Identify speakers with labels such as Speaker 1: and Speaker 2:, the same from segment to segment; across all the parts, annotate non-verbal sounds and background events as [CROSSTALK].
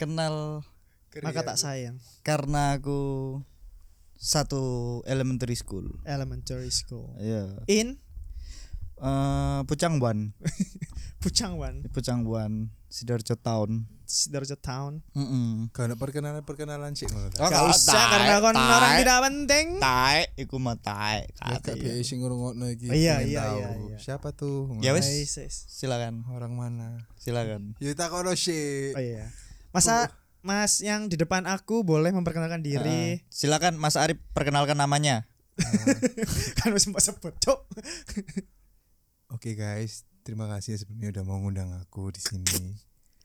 Speaker 1: kenal
Speaker 2: Maka tak sayang.
Speaker 1: karena aku satu elementary school.
Speaker 2: Elementary school.
Speaker 1: Iya.
Speaker 2: In
Speaker 1: Eh Pucangbuan, [LAUGHS]
Speaker 2: Puchangwan,
Speaker 1: Pucangbuan, Sidoarjo Town.
Speaker 2: Sidoarjo Town.
Speaker 1: Heeh.
Speaker 3: Kalau perkenalan perkenalan sih.
Speaker 1: Oh,
Speaker 2: Gak usah karena kon orang tidak penting.
Speaker 1: tae iku mah tae.
Speaker 3: Ya gak
Speaker 1: iya.
Speaker 3: BI sing ngrungokno iki.
Speaker 2: Iya,
Speaker 3: pengen
Speaker 2: iya,
Speaker 3: tahu.
Speaker 2: iya, iya.
Speaker 3: Siapa tuh?
Speaker 1: Ya wes.
Speaker 2: Yes, yes.
Speaker 1: Silakan,
Speaker 3: Orang mana?
Speaker 1: silakan.
Speaker 3: Tak kono sih.
Speaker 2: Oh iya. Masa Mas yang di depan aku boleh memperkenalkan diri.
Speaker 1: Eh, silakan Mas Arif perkenalkan namanya. [LAUGHS]
Speaker 2: kan harus mbak sebut, Cuk.
Speaker 3: Oke guys, terima kasih sebelumnya udah mau ngundang aku di sini.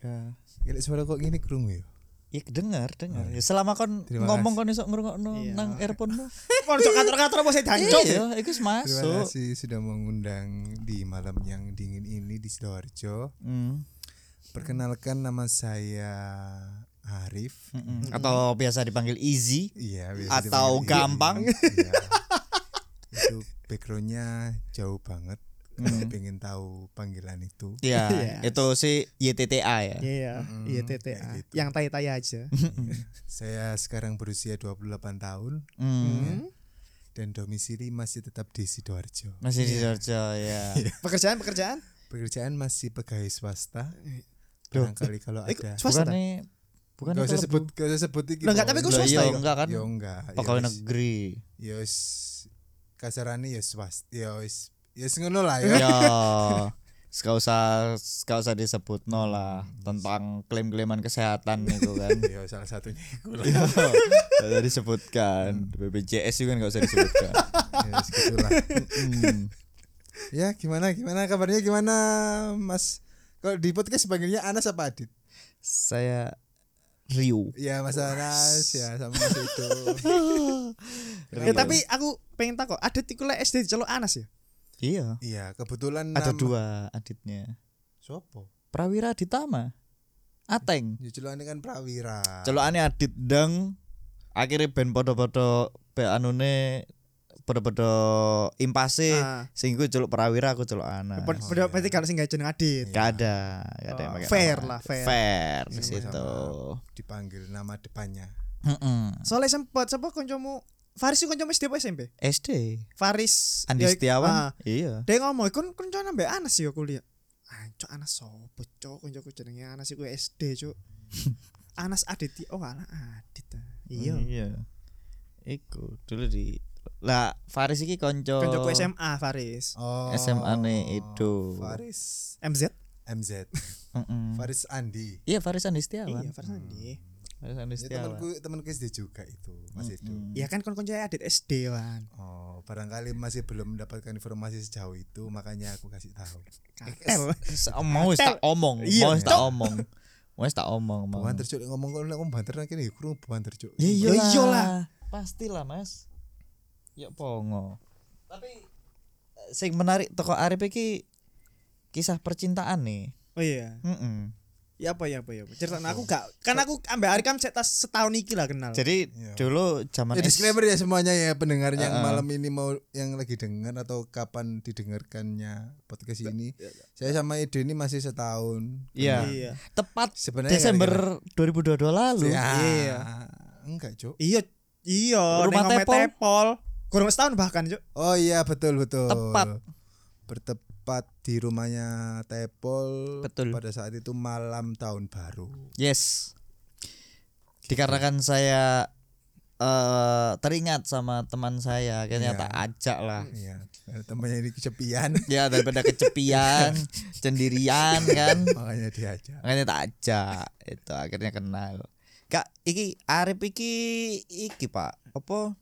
Speaker 1: Ya.
Speaker 3: Gila suara kok gini kerungu ya?
Speaker 1: Ya dengar, dengar. Ya, selama kon
Speaker 3: Terima
Speaker 1: ngomong
Speaker 3: kasih.
Speaker 1: kon iso ngrungokno
Speaker 2: Iya.
Speaker 1: nang earphone mu. [LAUGHS]
Speaker 2: Kon cok kantor-kantor apa saya jancuk.
Speaker 1: Iya, iku wis
Speaker 3: Terima
Speaker 1: masuk.
Speaker 3: kasih sudah mengundang di malam yang dingin ini di Sidoarjo.
Speaker 1: Hmm.
Speaker 3: Perkenalkan nama saya Arif.
Speaker 1: Mm-mm. Atau biasa dipanggil Easy.
Speaker 3: Iya, biasa
Speaker 1: Atau
Speaker 3: dipanggil-
Speaker 1: gampang.
Speaker 3: Iya. Itu backgroundnya jauh banget.
Speaker 1: Hmm.
Speaker 3: Pengen tahu panggilan itu.
Speaker 1: Ya,
Speaker 2: Yes. [LAUGHS]
Speaker 1: itu si YTTA ya.
Speaker 2: Iya,
Speaker 3: Mm-mm,
Speaker 2: iya
Speaker 3: kayak
Speaker 2: TTA.
Speaker 3: gitu.
Speaker 2: Yang tai-tai aja. [LAUGHS]
Speaker 3: Saya sekarang berusia 28 tahun
Speaker 1: Hmm.
Speaker 3: dan domisili masih tetap di Sidoarjo.
Speaker 1: Masih di Georgia ya. [LAUGHS]
Speaker 2: Pekerjaan pekerjaan?
Speaker 3: Pekerjaan masih pegawai swasta. Barangkali kalau
Speaker 2: Eh,
Speaker 3: ada
Speaker 2: swasta
Speaker 1: Bukan bukan
Speaker 3: Gak usah sebut,
Speaker 1: bu-
Speaker 3: gak usah sebut iki.
Speaker 2: Lah, enggak, tapi kok
Speaker 1: Lah,
Speaker 2: swasta
Speaker 1: iya,
Speaker 2: ya?
Speaker 1: enggak kan?
Speaker 3: Ya enggak. Ya
Speaker 1: Pegawai negeri.
Speaker 3: Ya wis kasarane ya swasta. Ya wis ya ngono lah ya.
Speaker 1: Ya. Gak usah gak usah disebut no lah tentang klaim-klaiman kesehatan itu kan. [LAUGHS]
Speaker 3: Ya salah satunya iku lah. [LAUGHS]
Speaker 1: Gak usah disebutkan. BPJS juga gak usah disebutkan. [LAUGHS]
Speaker 3: Ya wis gitulah.
Speaker 1: Hmm.
Speaker 3: Ya gimana gimana kabarnya gimana Mas? Kalau di podcast panggilnya Anas apa Adit?
Speaker 1: Saya Ryu.
Speaker 3: Ya Mas Anas ya sama Mas itu. [LAUGHS]
Speaker 2: Ya tapi aku pengen takut ada tikule SD di Celok Anas ya?
Speaker 1: Iya.
Speaker 3: Iya, kebetulan
Speaker 1: Ada
Speaker 3: nama-
Speaker 1: dua aditnya.
Speaker 3: Sopo?
Speaker 1: Prawira Ditama. Ateng.
Speaker 3: Ya celokane kan Prawira.
Speaker 1: Celokane Adit Deng akhirnya ben podo-podo be anune podo-podo impase
Speaker 2: Ah.
Speaker 1: sing iku celuk Prawira aku celuk Ana.
Speaker 2: Ber- Berarti kalau sing gak jeneng Adit.
Speaker 1: Gak ada, gak ada yang
Speaker 2: Oh,
Speaker 1: pakai
Speaker 2: fair lah, fair.
Speaker 1: Fair di situ.
Speaker 3: Dipanggil nama depannya.
Speaker 1: Heeh.
Speaker 2: Soalnya sempet sapa kancamu Faris itu kancamu SD apa SMP?
Speaker 1: SD.
Speaker 2: Faris
Speaker 1: Andi
Speaker 2: ya,
Speaker 1: Setiawan.
Speaker 2: ah.
Speaker 1: Iya.
Speaker 2: Dia ngomong, kon kon kanca nambah Anas ya kuliah. Ancok Anas sopo cok kancaku jenenge Anas iku SD cok. [LAUGHS] Anas Aditya. Oh anak Adit. ah. Iya.
Speaker 1: Iya. Iku dulu di lah Faris iki konco
Speaker 2: Kancaku SMA Faris.
Speaker 3: Oh.
Speaker 1: SMA nih itu.
Speaker 3: Faris
Speaker 2: MZ?
Speaker 3: MZ. Faris Andi.
Speaker 1: Iya Faris Andi Setiawan.
Speaker 2: Iya, Faris Andi.
Speaker 1: Faris Andi
Speaker 3: Ya
Speaker 1: Setiawan.
Speaker 3: temanku temanku SD juga itu Mas itu.
Speaker 1: Mm-mm.
Speaker 2: Ya kan kon kanca Adit SD kan.
Speaker 3: Oh, barangkali masih belum mendapatkan informasi sejauh itu, makanya aku kasih tahu. [LAUGHS]
Speaker 1: Mau wis tak omong,
Speaker 2: Iya,
Speaker 1: mau tak omong. Mau tak omong, mau.
Speaker 3: Banter cuk ngomong kok nek ngomong banter nek kene kurung banter cuk.
Speaker 1: Ya
Speaker 2: Ya
Speaker 1: iyalah.
Speaker 2: iyalah.
Speaker 1: Pastilah, Mas. Ya pongo. Tapi eh, sing menarik toko Arif iki kisah percintaan nih.
Speaker 2: Oh iya.
Speaker 1: Heeh.
Speaker 2: Ya apa ya apa ya. Cerita aku gak kan aku ambek Ari kan set- setahun iki lah kenal.
Speaker 1: Jadi
Speaker 3: Iya.
Speaker 1: dulu zaman
Speaker 3: Ya, disclaimer ya semuanya ya pendengar yang
Speaker 1: Uh-uh.
Speaker 3: malam ini mau yang lagi dengar atau kapan didengarkannya podcast ini. Saya sama Edo ini masih setahun.
Speaker 1: Iya.
Speaker 2: Iya.
Speaker 1: tepat
Speaker 3: Sebenarnya
Speaker 1: Desember 2022 lalu.
Speaker 3: Ya,
Speaker 2: Iya.
Speaker 3: Enggak, Cuk.
Speaker 2: Iya. Iya,
Speaker 1: Rumah Tepol.
Speaker 2: Tepol. Kurang setahun bahkan, Cuk.
Speaker 3: Oh iya betul betul.
Speaker 1: Tepat.
Speaker 3: Bertepat di rumahnya Tepol
Speaker 1: Betul.
Speaker 3: pada saat itu malam tahun baru.
Speaker 1: Yes. Dikarenakan saya eh teringat sama teman saya, akhirnya
Speaker 3: Iya.
Speaker 1: tak ajak lah.
Speaker 3: Iya, temannya ini kesepian [LAUGHS]
Speaker 1: Ya daripada kesepian, sendirian [LAUGHS] kan.
Speaker 3: makanya diajak.
Speaker 1: Makanya tak ajak. Itu akhirnya kenal. Kak, iki Arif iki iki, Pak. Apa?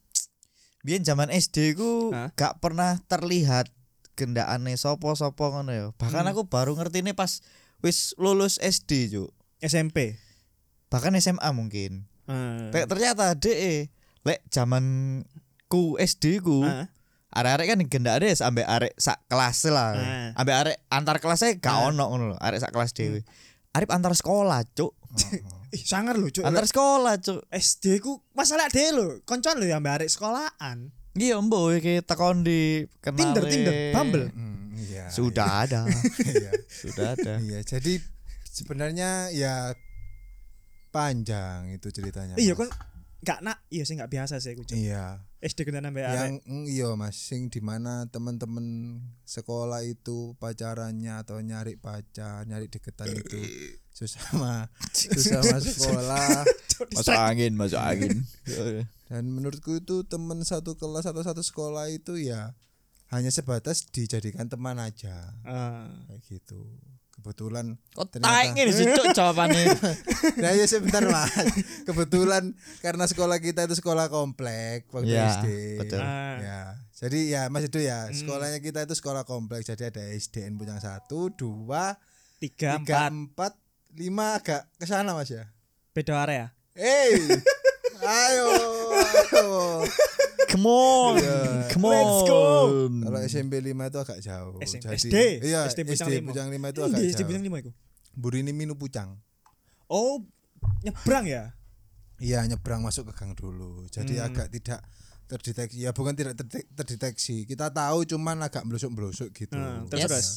Speaker 1: Biyen zaman SD ku
Speaker 2: Hah?
Speaker 1: gak pernah terlihat gendakane sopo-sopo ngono ya. Bahkan
Speaker 2: Hmm.
Speaker 1: aku baru ngerti ini pas wis lulus SD, Cuk.
Speaker 2: SMP.
Speaker 1: Bahkan SMA mungkin.
Speaker 2: Hmm.
Speaker 1: Ternyata DE lek zaman ku SD ku
Speaker 2: Heeh.
Speaker 1: arek-arek kan gendakane sampai arek sak kelas lah.
Speaker 2: Ah.
Speaker 1: Ambek arek antar kelasnya gak
Speaker 2: Ah.
Speaker 1: ono ngono lho, arek sak kelas dhewe. Arep antar sekolah, Cuk. [LAUGHS]
Speaker 2: Ih, sangar lho, Cuk.
Speaker 1: Antar sekolah, Cuk.
Speaker 2: SD ku masalah deh lho. Koncoan lho ya ambek arek sekolahan.
Speaker 1: Iya, Mbok iki tekon di kenal.
Speaker 2: Tinder, Tinder, Bumble.
Speaker 3: Hmm, iya.
Speaker 1: Sudah ada. [LAUGHS]
Speaker 3: Iya.
Speaker 1: Sudah ada.
Speaker 3: Iya, jadi sebenarnya ya panjang itu ceritanya.
Speaker 2: Iya kan gak nak iya sih gak biasa sih aku Cuk.
Speaker 3: Iya.
Speaker 2: SD kena nambah.
Speaker 3: Yang mm, iya Mas, sing di mana teman-teman sekolah itu pacarannya atau nyari pacar, nyari deketan itu [COUGHS] susah mah [COUGHS] susah mas sekolah [COUGHS]
Speaker 1: Masuk angin, masuk angin.
Speaker 3: dan menurutku itu teman satu kelas atau satu sekolah itu ya hanya sebatas dijadikan teman aja
Speaker 2: Ah.
Speaker 3: kayak gitu kebetulan
Speaker 1: Kok
Speaker 3: Ternyata-
Speaker 1: ini sih Cuk, jawabannya. [LAUGHS]
Speaker 3: nah ya sebentar mas kebetulan karena sekolah kita itu sekolah komplek waktu
Speaker 1: Ya,
Speaker 3: SD
Speaker 1: betul.
Speaker 2: Ah.
Speaker 3: ya jadi ya mas itu ya sekolahnya kita itu sekolah kompleks jadi ada SDN Puncang satu dua
Speaker 2: Tiga,
Speaker 3: tiga
Speaker 2: empat
Speaker 3: empat lima agak ke sana mas ya
Speaker 2: beda area.
Speaker 3: Hey, [LAUGHS] ayo, ayo.
Speaker 1: Come on. Come on.
Speaker 2: Let's go.
Speaker 3: Kalau SMP 5 itu agak jauh.
Speaker 2: SM
Speaker 3: Jadi,
Speaker 2: SD,
Speaker 3: Iya,
Speaker 2: SD
Speaker 3: SD
Speaker 2: Pucang
Speaker 3: Pucang,
Speaker 2: lima.
Speaker 3: 5 itu
Speaker 2: Ini
Speaker 3: agak jauh.
Speaker 2: SD Bintang lima itu.
Speaker 3: Burini Minu Pucang.
Speaker 2: Oh, nyebrang ya?
Speaker 3: Iya, nyebrang masuk ke gang dulu. Jadi
Speaker 2: Hmm.
Speaker 3: agak tidak terdeteksi. Ya bukan tidak terde- terdeteksi. Kita tahu cuman agak melusuk-melusuk gitu.
Speaker 2: Hmm,
Speaker 1: Yes.
Speaker 2: terus terus.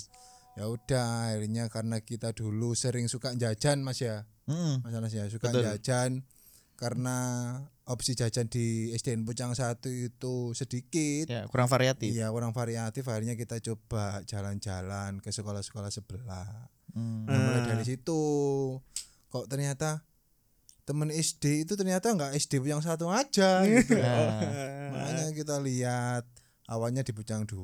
Speaker 3: Ya udah, akhirnya karena kita dulu sering suka jajan Mas ya.
Speaker 1: Mm.
Speaker 3: Masalah ya, suka
Speaker 1: Betul.
Speaker 3: jajan karena opsi jajan di SDN Pucang 1 itu sedikit.
Speaker 1: Ya, kurang variatif.
Speaker 3: Iya, kurang variatif. Akhirnya kita coba jalan-jalan ke sekolah-sekolah sebelah.
Speaker 1: Mm.
Speaker 3: Nah, mulai
Speaker 2: Ah.
Speaker 3: dari situ kok ternyata temen SD itu ternyata nggak SD yang satu aja [LAUGHS] gitu.
Speaker 1: Nah,
Speaker 3: Makanya kita lihat awalnya di Pucang 2.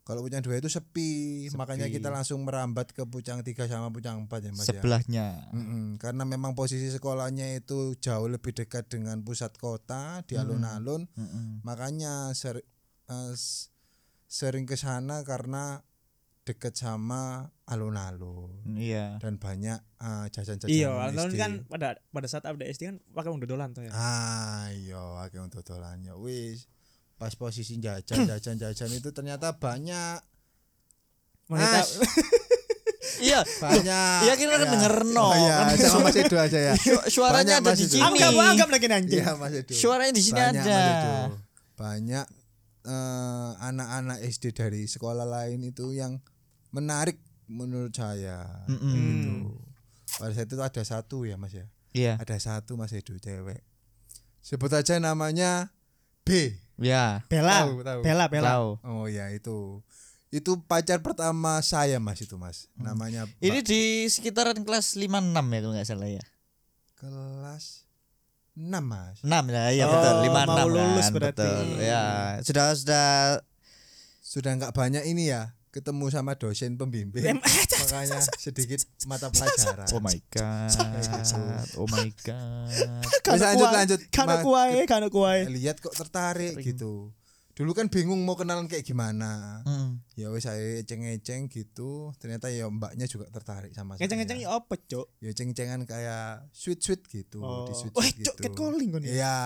Speaker 3: Kalau Pucang 2 itu sepi,
Speaker 1: Sepi.
Speaker 3: makanya kita langsung merambat ke Pucang 3 sama Pucang 4 ya Mas ya.
Speaker 1: sebelahnya.
Speaker 3: Mm-mm, karena memang posisi sekolahnya itu jauh lebih dekat dengan pusat kota di alun-alun
Speaker 1: Mm-mm.
Speaker 3: makanya ser- eh, s- sering ke sana karena dekat sama alun-alun
Speaker 1: Iya.
Speaker 3: dan banyak eh, jajan-jajan
Speaker 2: Iya, tahun kan pada pada saat ada SD kan pakai udah dolan tuh ya.
Speaker 3: ah iya akeh untuk dolan ya wis pas posisi jajan jajan jajan itu ternyata banyak Mas, [LAUGHS]
Speaker 1: Iya.
Speaker 3: banyak
Speaker 1: Iya, kita kan denger, no.
Speaker 3: oh, iya sama Mas Edo aja ya [LAUGHS]
Speaker 1: Su- suaranya
Speaker 3: Banyak,
Speaker 1: ada di
Speaker 3: itu.
Speaker 1: sini.
Speaker 2: anggap anggap lagi nanti.
Speaker 3: iya Mas Edo
Speaker 1: Suaranya di sini
Speaker 3: banyak
Speaker 1: ada.
Speaker 3: Banyak eh, anak-anak SD dari sekolah lain itu yang menarik menurut saya
Speaker 1: Mm-mm.
Speaker 3: gitu. pada saat itu ada satu ya Mas ya
Speaker 1: Iya.
Speaker 3: ada satu Mas Edo cewek sebut aja namanya B
Speaker 1: Ya.
Speaker 2: Bella.
Speaker 3: Tahu, tahu.
Speaker 2: Bella, Bella.
Speaker 1: Tahu.
Speaker 3: oh ya itu itu pacar pertama saya Mas itu Mas
Speaker 1: Hmm.
Speaker 3: namanya
Speaker 1: Ini di sekitaran kelas 5 6 ya kalau nggak salah ya.
Speaker 3: kelas 6 Mas
Speaker 1: 6 ya, iya
Speaker 2: Oh,
Speaker 1: betul. 5
Speaker 2: mau
Speaker 1: 6
Speaker 2: lulus
Speaker 1: kan,
Speaker 2: berarti.
Speaker 1: betul. Ya, sudah sudah
Speaker 3: sudah nggak banyak ini ya ketemu sama dosen pembimbing makanya sedikit mata pelajaran
Speaker 1: Oh my god. Oh my god.
Speaker 3: Wis, lanjut, lanjut.
Speaker 2: Kana
Speaker 3: Ma-
Speaker 2: kuai, kana kuai.
Speaker 3: lihat kok tertarik gitu dulu kan bingung mau kenalan kayak gimana
Speaker 1: Hmm.
Speaker 3: ya wes saya eceng-eceng gitu ternyata ya mbaknya juga tertarik sama saya
Speaker 2: Ngeceng-ngeceng ya apa, Cuk?
Speaker 3: ya ceng-cengan kayak sweet sweet gitu
Speaker 2: Oh.
Speaker 3: di sweet
Speaker 2: Wah,
Speaker 3: sweet
Speaker 2: Cuk,
Speaker 3: gitu
Speaker 2: catcalling kan ya?
Speaker 3: iya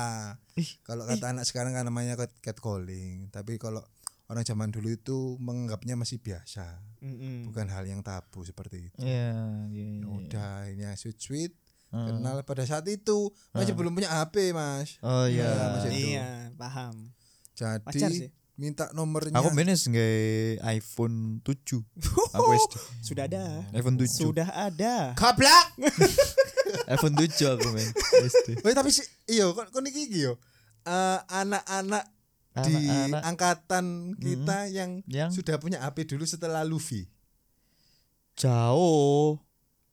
Speaker 3: kalau kata anak sekarang kan namanya cat- catcalling tapi kalau orang zaman dulu itu menganggapnya masih biasa
Speaker 2: Mm-mm.
Speaker 3: bukan hal yang tabu seperti itu
Speaker 1: Iya, iya.
Speaker 3: ya
Speaker 1: iya.
Speaker 3: udah ini sweet sweet
Speaker 1: Hmm.
Speaker 3: kenal pada saat itu masih belum punya HP mas
Speaker 1: Oh iya.
Speaker 3: Iya, Mas Edo.
Speaker 2: Iya, paham.
Speaker 3: jadi
Speaker 2: sih.
Speaker 3: minta nomornya
Speaker 1: Aku benes nggak iPhone 7. [LAUGHS] Aku SD.
Speaker 2: Sudah ada.
Speaker 1: iPhone 7.
Speaker 2: Sudah ada.
Speaker 3: Kablak. [LAUGHS]
Speaker 1: iPhone 7 aku men. SD.
Speaker 3: Tapi sih iyo kon kon iki iki yo. Eh, di
Speaker 1: Anak-anak.
Speaker 3: angkatan kita yang,
Speaker 1: Yang
Speaker 3: sudah punya HP dulu setelah Luffy.
Speaker 1: jauh.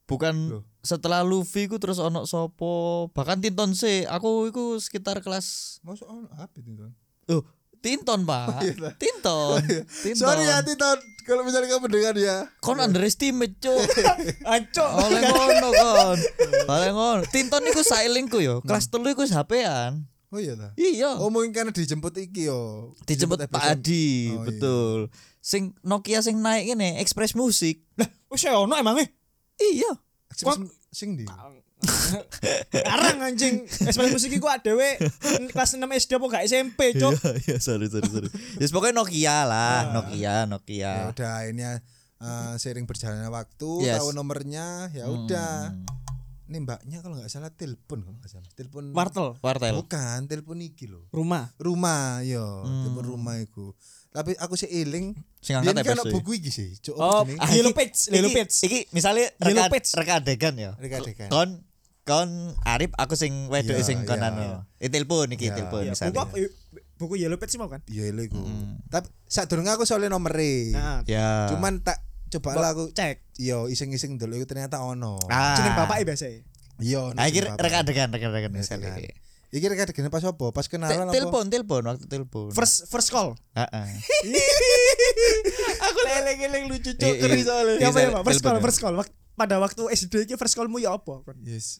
Speaker 1: Bukan
Speaker 3: Loh.
Speaker 1: setelah Luffy ku terus ono sopo bahkan Tinton sih aku iku sekitar kelas
Speaker 3: Masuk ono HP itu. Ton?
Speaker 1: oh Tinton pak
Speaker 3: iya lah.
Speaker 1: Tinton Tinton
Speaker 3: Sorry ya Titon, kalau misalnya kamu dengar ya.
Speaker 1: kon underestimate cuk [LAUGHS]
Speaker 2: Ancok.
Speaker 1: oleh ngono kon oleh ngono Tinton iku sailingku yo kelas telu iku HP-an
Speaker 3: Oh iya ta.
Speaker 1: iya
Speaker 3: Oh mungkin karena dijemput iki yo.
Speaker 1: dijemput
Speaker 3: FSM.
Speaker 1: Pak Adi
Speaker 3: Oh, iya.
Speaker 1: betul sing Nokia sing naik ini Express Music
Speaker 2: Oh, saya ono emang eh.
Speaker 1: iya
Speaker 3: Ekspres sing di. [LAUGHS]
Speaker 2: Arang anjing. Espas musik iku adewe kelas 6 SD apa gak SMP, Cuk?
Speaker 1: iya [LAUGHS] iya sorry sorry sorry ya pokoknya Nokia lah Nokia Nokia
Speaker 3: Ya udah ini eh, sering berjalannya waktu,
Speaker 1: Yes.
Speaker 3: tahu nomornya, ya udah.
Speaker 1: Hmm.
Speaker 3: Ini mbaknya kalau nggak salah telepon kalau nggak salah. Telepon
Speaker 2: Wartel,
Speaker 1: Wartel
Speaker 3: Bukan, telepon iki loh.
Speaker 2: rumah.
Speaker 3: Rumah yo,
Speaker 1: Hmm.
Speaker 3: telepon rumah iku. Tapi aku sih eling.
Speaker 1: sing angkat
Speaker 3: kan
Speaker 1: ya
Speaker 3: buku iki sih. Cuk,
Speaker 2: Oh, ah, Yellow Page, Yellow Page.
Speaker 1: Iki misalnya
Speaker 2: Yellow
Speaker 1: reka,
Speaker 2: Page.
Speaker 1: reka adegan ya.
Speaker 3: Reka adegan.
Speaker 1: Kon kon Arif aku sing wedok
Speaker 3: Iya,
Speaker 1: sing kon
Speaker 3: iya.
Speaker 1: anu. Eh telepon iki
Speaker 3: Iya.
Speaker 1: telepon
Speaker 2: Iya,
Speaker 1: misalnya.
Speaker 2: buku buku Yellow Page sih mau kan?
Speaker 3: Iya iku.
Speaker 1: Mm.
Speaker 3: Tapi sak durung aku soalnya nomere.
Speaker 2: Nah,
Speaker 1: Ya.
Speaker 3: Cuman tak coba lah aku
Speaker 2: cek
Speaker 3: iya iseng-iseng dulu itu ternyata ono.
Speaker 1: ah.
Speaker 2: jeneng bapak biasa.
Speaker 3: Iya.
Speaker 1: Ah, iki
Speaker 3: jeneng bapak.
Speaker 1: rek adegan rek adegan
Speaker 3: adegan. Iki rek adegan pas apa? Pas kenalan apa?
Speaker 1: Telepon, telepon waktu telepon.
Speaker 2: First first call.
Speaker 1: Heeh. [LAUGHS]
Speaker 3: aku leleng-leleng lucu
Speaker 1: cuk, keri
Speaker 3: soalnya.
Speaker 2: Ya apa ya,
Speaker 1: Iya,
Speaker 2: Pak? First call,
Speaker 1: ya.
Speaker 2: first call. Pada waktu SD iki first callmu ya apa?
Speaker 3: Yes.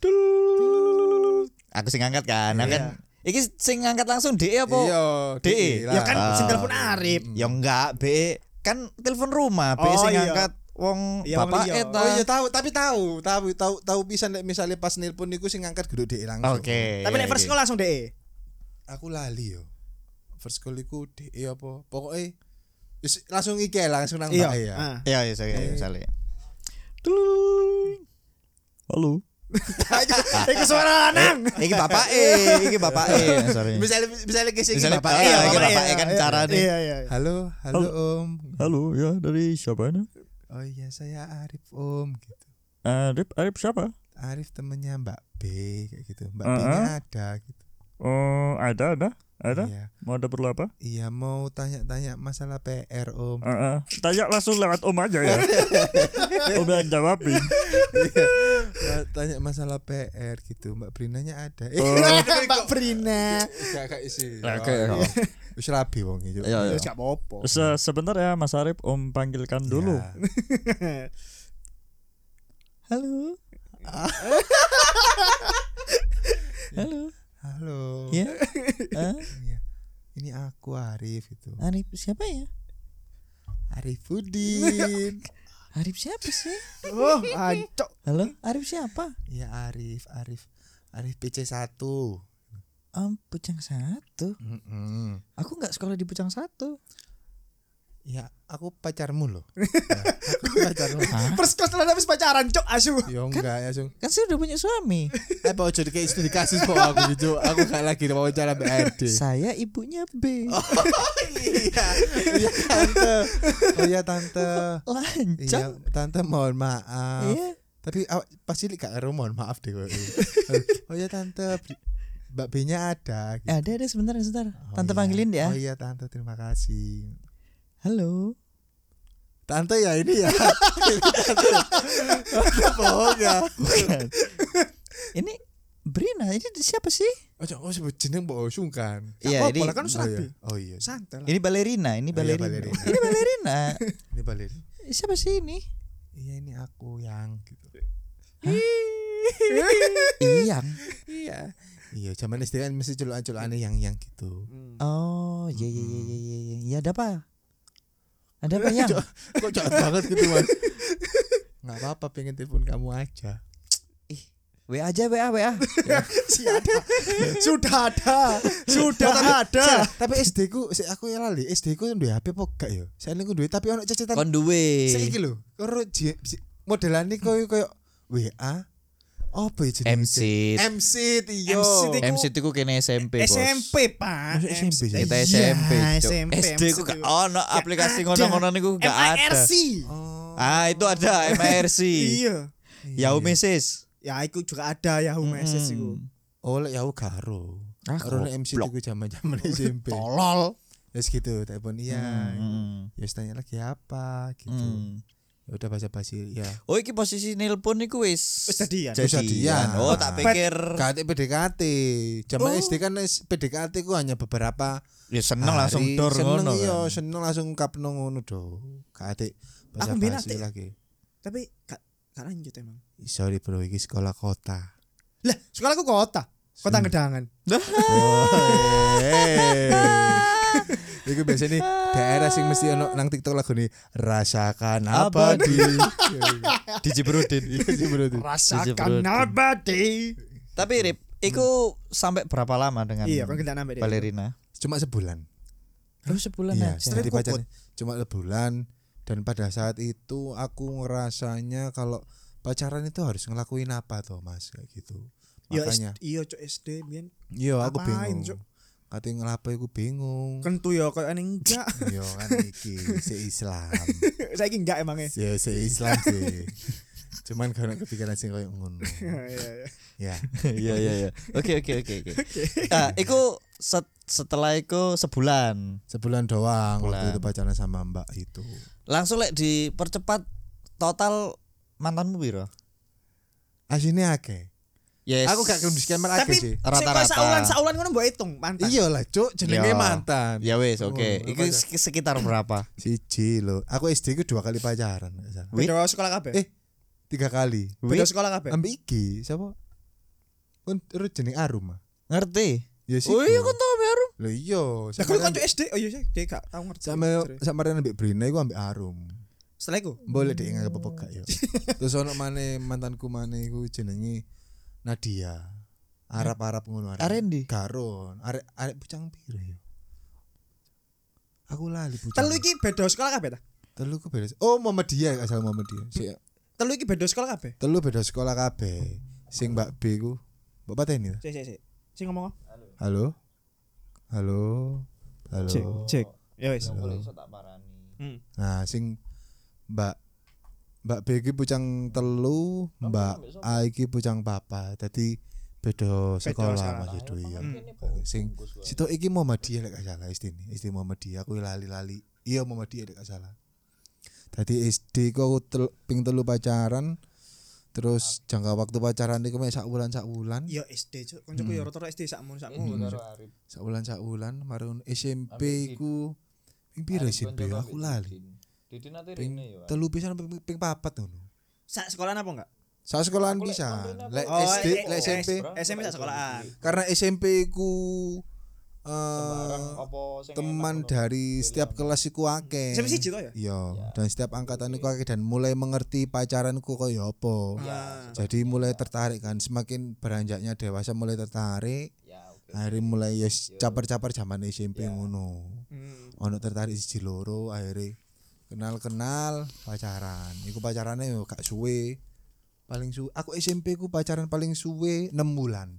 Speaker 1: Aku sing ngangkat kan. Nah,
Speaker 2: Iya.
Speaker 1: kan iki sing ngangkat langsung DE apa?
Speaker 3: Iya,
Speaker 1: DE.
Speaker 3: lah.
Speaker 2: Ya kan
Speaker 1: Ah.
Speaker 2: sing telepon Arif.
Speaker 1: Ya enggak, B kan telepon rumah,
Speaker 2: Oh,
Speaker 1: sing
Speaker 2: iya.
Speaker 1: ngangkat wong
Speaker 2: Iya,
Speaker 1: bapak
Speaker 2: liya.
Speaker 1: eta.
Speaker 3: Oh iya tahu, tapi tahu, tahu, tahu, tahu bisa nek misalnya pas nelpon niku sing ngangkat guru DE langsung.
Speaker 1: Oke.
Speaker 2: Tapi
Speaker 1: iya,
Speaker 2: nek first
Speaker 1: iya.
Speaker 2: call langsung DE.
Speaker 3: Aku lali yo. First call iku DE apa? Pokoknya wis langsung iki langsung nang
Speaker 2: Iya.
Speaker 3: mbak ya.
Speaker 2: ah.
Speaker 1: Iya, iya, saya misalnya. Tulung. Halo.
Speaker 2: Iku suara lanang.
Speaker 1: Iki bapak eh, iki bapak eh. Sorry.
Speaker 3: Misalnya misalnya kisah
Speaker 1: Misalnya
Speaker 3: bapak.
Speaker 1: iya,
Speaker 3: Iya,
Speaker 1: iki
Speaker 3: bapak.
Speaker 1: bapak kan cara nih.
Speaker 2: Iya, iya. iya.
Speaker 3: Halo, halo Om.
Speaker 1: Halo, ya dari siapa ini?
Speaker 3: Oh iya saya Arif Om gitu.
Speaker 1: Arif, Arif siapa?
Speaker 3: Arif temennya Mbak B kayak gitu. Mbak. B-nya ada gitu.
Speaker 1: Oh, ada, ada, ada.
Speaker 3: Iya.
Speaker 1: Mau ada perlu apa?
Speaker 3: Iya mau tanya-tanya masalah PR Om.
Speaker 1: tanya langsung lewat om aja ya. [LAUGHS] om yang jawabin.
Speaker 3: Iya. tanya masalah PR gitu. Mbak Brinanya ada. [LAUGHS] Eh,
Speaker 2: Mbak Brina.
Speaker 3: Gak gak isi.
Speaker 1: Oke,
Speaker 3: Oh,
Speaker 1: oh.
Speaker 3: Wis rabi wong iki.
Speaker 1: Iya,
Speaker 2: Ya
Speaker 1: iya.
Speaker 2: gak apa-apa.
Speaker 1: Se- sebentar ya Mas Arif, Om panggilkan dulu.
Speaker 3: Iya. [LAUGHS] [LAUGHS]
Speaker 1: Halo. Halo.
Speaker 3: Halo.
Speaker 1: Ya. Ah,
Speaker 3: Iya. Ini aku Arif itu.
Speaker 1: Arif siapa ya?
Speaker 3: Arifudin.
Speaker 1: Arif siapa sih?
Speaker 2: Oh, ancok.
Speaker 1: Halo, Arif siapa?
Speaker 3: Iya Arif, Arif. Arif PC 1.
Speaker 1: Om Pucang satu.
Speaker 3: Heeh.
Speaker 1: Aku nggak sekolah di Pucang satu.
Speaker 3: Ya, aku pacarmu loh. [LAUGHS] Ya, aku pacarmu.
Speaker 2: First setelah habis pacaran, cok asu.
Speaker 3: Ya enggak ya, Sung.
Speaker 1: Kan saya udah punya suami. [LAUGHS]
Speaker 3: Eh, Pak Ojo kayak itu dikasih kok aku gitu. Aku gak lagi mau cara BRD.
Speaker 1: saya ibunya B. [LAUGHS]
Speaker 3: iya. Iya, tante. Oh iya, tante.
Speaker 1: Lancang.
Speaker 3: Iya, tante mohon maaf.
Speaker 1: Iya.
Speaker 3: Tapi awak pasti gak karo mohon maaf deh. Oh iya, tante. Mbak B-nya ada. gitu.
Speaker 1: Ada ada sebentar sebentar.
Speaker 3: Oh,
Speaker 1: Tante
Speaker 3: iya.
Speaker 1: panggilin ya.
Speaker 3: Oh iya, tante terima kasih.
Speaker 1: Halo.
Speaker 3: Tante ya ini ya. [LAUGHS] Tante bohong ya.
Speaker 1: Bukan. Ini Brina, ini siapa sih?
Speaker 3: Oh, oh sebut jeneng mbok sungkan.
Speaker 1: Iya,
Speaker 2: apa-apa
Speaker 1: ini
Speaker 2: kan
Speaker 3: Oh iya.
Speaker 2: serabi.
Speaker 3: Oh iya.
Speaker 2: Santai lah.
Speaker 1: ini balerina, ini
Speaker 3: Oh, iya,
Speaker 1: balerina.
Speaker 3: balerina.
Speaker 1: Ini balerina. [LAUGHS]
Speaker 3: Ini balik.
Speaker 1: siapa sih ini?
Speaker 3: Iya ini aku yang gitu. [LAUGHS]
Speaker 1: Iyang.
Speaker 3: Iya. Iya, zaman SD kan mesti celukan-celukan yang yang gitu.
Speaker 1: Oh, iya iya iya iya iya. iya. Ya ada apa? Ada apa yang? [LAUGHS]
Speaker 3: Kok jahat banget gitu, Mas? Enggak apa-apa, pengen telepon kamu aja.
Speaker 1: WA aja WA WA.
Speaker 2: Si ada. Sudah ada. Sudah ada.
Speaker 3: Sel, tapi [LAUGHS] SD ku, sik aku ya lali, SD ku duwe HP apa gak ya? Saya ku duwe tapi ono cecetan.
Speaker 1: Kon duwe.
Speaker 3: Saiki lho, karo modelane koyo koyo WA. Apa jenenge?
Speaker 1: MC.
Speaker 3: MC iyo.
Speaker 2: MC Iku-
Speaker 1: itu kene SMP, Bos.
Speaker 2: SMP, Pak.
Speaker 3: SMP.
Speaker 1: Kita
Speaker 2: Iya,
Speaker 1: SMP. SD ku gak ono aplikasi ngono-ngono niku gak ada.
Speaker 2: MIRC.
Speaker 3: Oh.
Speaker 1: Ah, itu ada [LAUGHS] MIRC.
Speaker 2: Iya.
Speaker 1: Yahoo Message.
Speaker 2: Ya, itu juga ada Yahoo Message itu.
Speaker 3: Oh, lek ya karo.
Speaker 1: Ah,
Speaker 3: Karo MC itu zaman-zaman SMP. [LAUGHS]
Speaker 2: Tolol.
Speaker 3: Terus gitu, telepon iya. Ya tanya lagi apa gitu. Udah baca basi ya.
Speaker 1: Oh, iki posisi nelpon niku wis
Speaker 2: Wis jadian.
Speaker 3: Jadian.
Speaker 1: Oh, tak pikir
Speaker 3: KT PDKT. Zaman
Speaker 2: Oh.
Speaker 3: SD kan PDKT ku hanya beberapa
Speaker 1: ya seneng langsung
Speaker 3: hari.
Speaker 1: dor
Speaker 3: seneng
Speaker 1: ngono.
Speaker 3: iya,
Speaker 1: kan.
Speaker 3: seneng langsung kapno ngono do.
Speaker 2: Aku minat,
Speaker 3: basi lagi.
Speaker 2: Tapi gak gak lanjut emang.
Speaker 3: Sorry bro, iki sekolah kota.
Speaker 2: Lah, sekolahku kota. Kota
Speaker 3: Hmm.
Speaker 2: Gedangan.
Speaker 3: Oh, [LAUGHS] [LAUGHS] Iku biasanya daerah sing mesti ono nang TikTok lagu nih rasakan apa di
Speaker 1: di Jibrudin.
Speaker 3: Iya sih bro tuh.
Speaker 2: Rasakan abadi.
Speaker 1: Tapi Rip, iku sampai berapa lama dengan
Speaker 2: Iya, kan kita nambah
Speaker 1: balerina?
Speaker 3: Cuma sebulan.
Speaker 1: Lu sebulan
Speaker 3: Iya,
Speaker 1: aja.
Speaker 3: jadi
Speaker 2: Kukut.
Speaker 3: pacarnya cuma sebulan dan pada saat itu aku ngerasanya kalau pacaran itu harus ngelakuin apa toh Mas kayak gitu.
Speaker 2: Iya,
Speaker 3: Makanya
Speaker 2: iya cok SD
Speaker 3: iya aku bingung.
Speaker 2: Cuk?
Speaker 3: Katanya ngelapo aku bingung.
Speaker 2: kentu ya koyo aneh enggak.
Speaker 3: Iya [LAUGHS] kan iki se Islam. [LAUGHS]
Speaker 2: Saiki enggak emangnya.
Speaker 3: Ya se Islam sih. Cuman karena kepikiran sih kayak ngono. [LAUGHS]
Speaker 2: Iya, iya.
Speaker 3: Ya.
Speaker 1: Iya iya iya. Oke oke oke oke. Ah, iku set- setelah iku sebulan.
Speaker 3: Sebulan doang
Speaker 1: Sebulan.
Speaker 3: waktu itu pacaran sama Mbak itu.
Speaker 1: Langsung lek dipercepat total mantanmu piro?
Speaker 3: Asine akeh.
Speaker 1: Yes.
Speaker 3: Aku gak gelem disclaimer
Speaker 2: Tapi
Speaker 3: sih.
Speaker 1: Rata-rata.
Speaker 2: koyo saulan saulan ngono mbok hitung mantan.
Speaker 3: Iya lah, Cuk, jenenge
Speaker 1: Iya.
Speaker 3: mantan.
Speaker 1: Ya wes oke.
Speaker 3: Oh,
Speaker 1: Iku
Speaker 3: apa
Speaker 1: sek- sekitar berapa?
Speaker 3: Siji lho. Aku SD ku dua kali pacaran.
Speaker 2: Beda sekolah kabeh.
Speaker 3: Eh, tiga kali.
Speaker 2: Beda sekolah kabeh.
Speaker 3: Ambek iki, siapa? Kon terus jeneng Arum. ah?
Speaker 1: Ngerti?
Speaker 3: Ya sih.
Speaker 1: Oh iya kan tau baru.
Speaker 3: Lho iya,
Speaker 2: Lah kuwi kanca SD. Oh iya sih, dia gak tau ngerti.
Speaker 3: sama sama ambek Brina iku ambek Arum.
Speaker 2: Setelah iku.
Speaker 3: Boleh deh nggak apa-apa gak ya. [LAUGHS] Terus ono maneh mantanku maneh iku jenenge Nadia. Arab-Arab ngono arek.
Speaker 1: Arendi.
Speaker 3: Garon, arek arek pucang piro ya? Aku lali pucang.
Speaker 2: Telu iki beda sekolah kabeh ta?
Speaker 3: Telu ku beda. Oh, Muhammadiyah gak salah Muhammadiyah. Si,
Speaker 2: Telu iki beda sekolah kabeh.
Speaker 3: telu beda sekolah kabeh. Sing Mbak B ku. Mbak pateni ta?
Speaker 2: Sik sik sik. Sing ngomong.
Speaker 3: Halo? Halo? Halo?
Speaker 2: Cek, cek. Ya wis.
Speaker 1: Boleh iso tak parani.
Speaker 2: Hmm.
Speaker 3: Nah, sing Mbak Mbak B iki pucang telu, Mbak A iki pucang papa. Dadi beda sekolah. Mas Edo ya.
Speaker 2: Hmm.
Speaker 3: Sing situ iki Muhammadiyah lek gak salah istine. Isti Muhammadiyah aku lali-lali. Iya Muhammadiyah lek gak salah. Dadi SD ku aku tel, ping telu pacaran. Terus jangka waktu pacaran iku mek sak wulan sak wulan.
Speaker 2: Iya SD, Cuk. Koncoku ya rata-rata SD sakmun sakmun.
Speaker 3: Sak wulan sak wulan marun SMP ku ping piro SMP ya? aku lali.
Speaker 1: Didi nanti
Speaker 3: Ping
Speaker 1: rene yo.
Speaker 3: telu pisan ping, ping papat ngono.
Speaker 2: Sak sekolahan apa enggak?
Speaker 3: Sak sekolahan bisa. Lek
Speaker 2: Oh,
Speaker 3: SD, lek
Speaker 2: eh,
Speaker 3: SMP.
Speaker 2: SMP sak sekolahan.
Speaker 3: Karena SMP ku
Speaker 1: Sembarang apa sing
Speaker 3: teman dari setiap kelas iku akeh.
Speaker 2: SMP siji to ya?
Speaker 3: Iya, dan setiap angkatan iku akeh dan mulai mengerti pacaranku kaya apa.
Speaker 2: Ah.
Speaker 3: Jadi mulai tertarik kan, semakin beranjaknya dewasa mulai tertarik.
Speaker 1: Ya.
Speaker 3: Akhirnya mulai ya caper-caper zaman SMP ngono.
Speaker 2: Hmm.
Speaker 3: Ono tertarik siji loro akhirnya kenal-kenal pacaran. Iku pacarannya yo gak suwe. Paling suwe aku SMP ku pacaran paling suwe 6 bulan.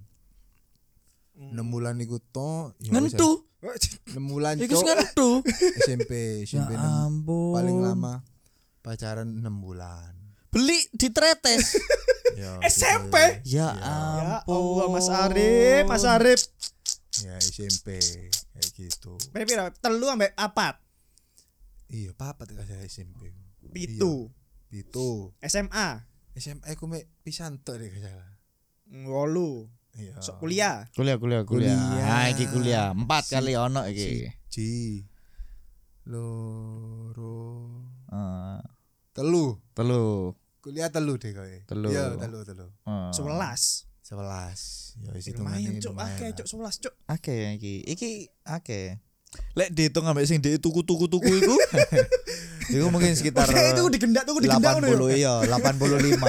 Speaker 3: 6 bulan iku to [LAUGHS] ya
Speaker 1: Ngentu.
Speaker 3: 6 bulan
Speaker 1: Iku ngentu.
Speaker 3: SMP SMP
Speaker 1: Ya
Speaker 3: 6
Speaker 1: ampun.
Speaker 3: paling lama pacaran 6 bulan.
Speaker 1: Beli di tretes. [LAUGHS]
Speaker 3: Ya,
Speaker 2: SMP?
Speaker 3: gitu.
Speaker 1: ya
Speaker 2: Ya
Speaker 1: ampun.
Speaker 2: Allah Mas Arif, Mas Arif.
Speaker 3: Ya SMP kayak gitu.
Speaker 2: Berapa? Telu ambek apat.
Speaker 3: Iya, papat saya SMP.
Speaker 2: Pitu.
Speaker 3: Pitu.
Speaker 2: SMA.
Speaker 3: SMA ku mek pisan tok deh salah.
Speaker 2: Wolu.
Speaker 3: Iya.
Speaker 2: Sok kuliah.
Speaker 1: Kuliah kuliah kuliah.
Speaker 3: Kuliah.
Speaker 1: Ah iki kuliah. Empat kali ono iki.
Speaker 3: Siji. Loro.
Speaker 1: Ah,
Speaker 3: Telu.
Speaker 1: telu.
Speaker 3: Kuliah telu deh kowe.
Speaker 1: Telu.
Speaker 3: Iya, telu telu.
Speaker 1: Ah.
Speaker 2: Sebelas.
Speaker 3: Sebelas. Ya wis
Speaker 2: Lumayan cuk, akeh cuk sebelas cuk.
Speaker 1: Oke iki. Iki oke. Lek dihitung ambek sing di tuku-tuku-tuku iku. [LAUGHS] iku mungkin sekitar
Speaker 2: Oke, itu digendak tuh digendak ngono
Speaker 1: 80
Speaker 2: ya.
Speaker 1: iya, 85.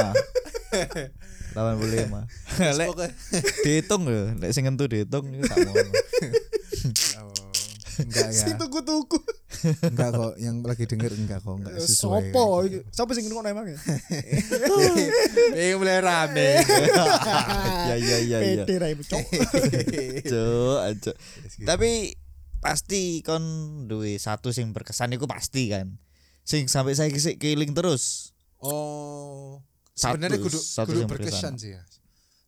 Speaker 1: 85. [LAUGHS] [LAUGHS] Lek dihitung lho, lek sing entu dihitung tak ngono.
Speaker 3: Oh, enggak ya.
Speaker 2: Si tuku-tuku.
Speaker 3: Enggak kok, yang lagi denger enggak kok, enggak sesuai.
Speaker 2: Sopo? Sopo sing ngono emang ya?
Speaker 3: Eh mulai rame.
Speaker 1: Ya ya ya ya.
Speaker 2: Pede raimu cuk.
Speaker 1: Cuk, cuk. Tapi pasti kon duwe satu sing berkesan iku pasti kan. Sing sampai saya kisik keiling terus.
Speaker 3: Oh,
Speaker 1: Satu-
Speaker 3: sebenarnya kudu,
Speaker 1: satu
Speaker 3: kudu
Speaker 1: yang
Speaker 3: berkesan sih ya.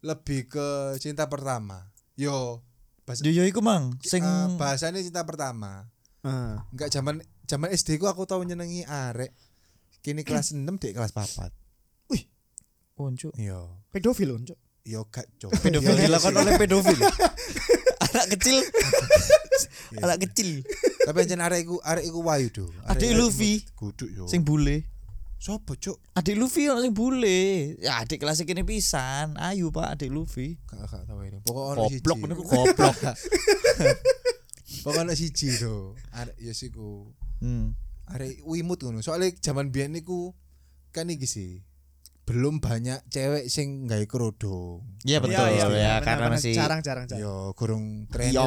Speaker 3: Lebih ke cinta pertama. Yo, bahasa,
Speaker 1: Yo yo iku mang sing
Speaker 3: eh, bahasanya cinta pertama.
Speaker 2: Ah.
Speaker 3: Enggak zaman zaman SD ku aku tahu nyenengi arek. Kini kelas 6 dek kelas 4.
Speaker 1: Oh, cuk.
Speaker 3: Yo,
Speaker 2: Pedofil lho, cuk.
Speaker 3: yo gak cok.
Speaker 1: Pedofil dilakukan oleh pedofil. [LAUGHS] Anak kecil. [LAUGHS] Anak kecil.
Speaker 3: Tapi anjen arek iku arek iku wayu do.
Speaker 1: Adik Luffy.
Speaker 3: Kudu yo.
Speaker 1: Sing bule.
Speaker 3: sopo cuk?
Speaker 1: Adik Luffy ono sing bule. Ya adik kelas kene pisan. Ayu Pak adik Luffy.
Speaker 3: Gak gak tahu ini. Pokok ono siji.
Speaker 1: Goblok niku [LAUGHS] goblok.
Speaker 3: Pokok ono siji do. Arek yo siku.
Speaker 1: Hmm.
Speaker 3: arek wimut ngono. Soalnya zaman biyen niku kan iki sih belum banyak cewek sing gawe kerudung.
Speaker 1: Iya betul
Speaker 2: Iya, iya,
Speaker 1: ya
Speaker 2: iya,
Speaker 1: karena
Speaker 2: benar-benar.
Speaker 1: masih
Speaker 2: jarang-jarang jarang.
Speaker 3: Yo kurung tren Yo.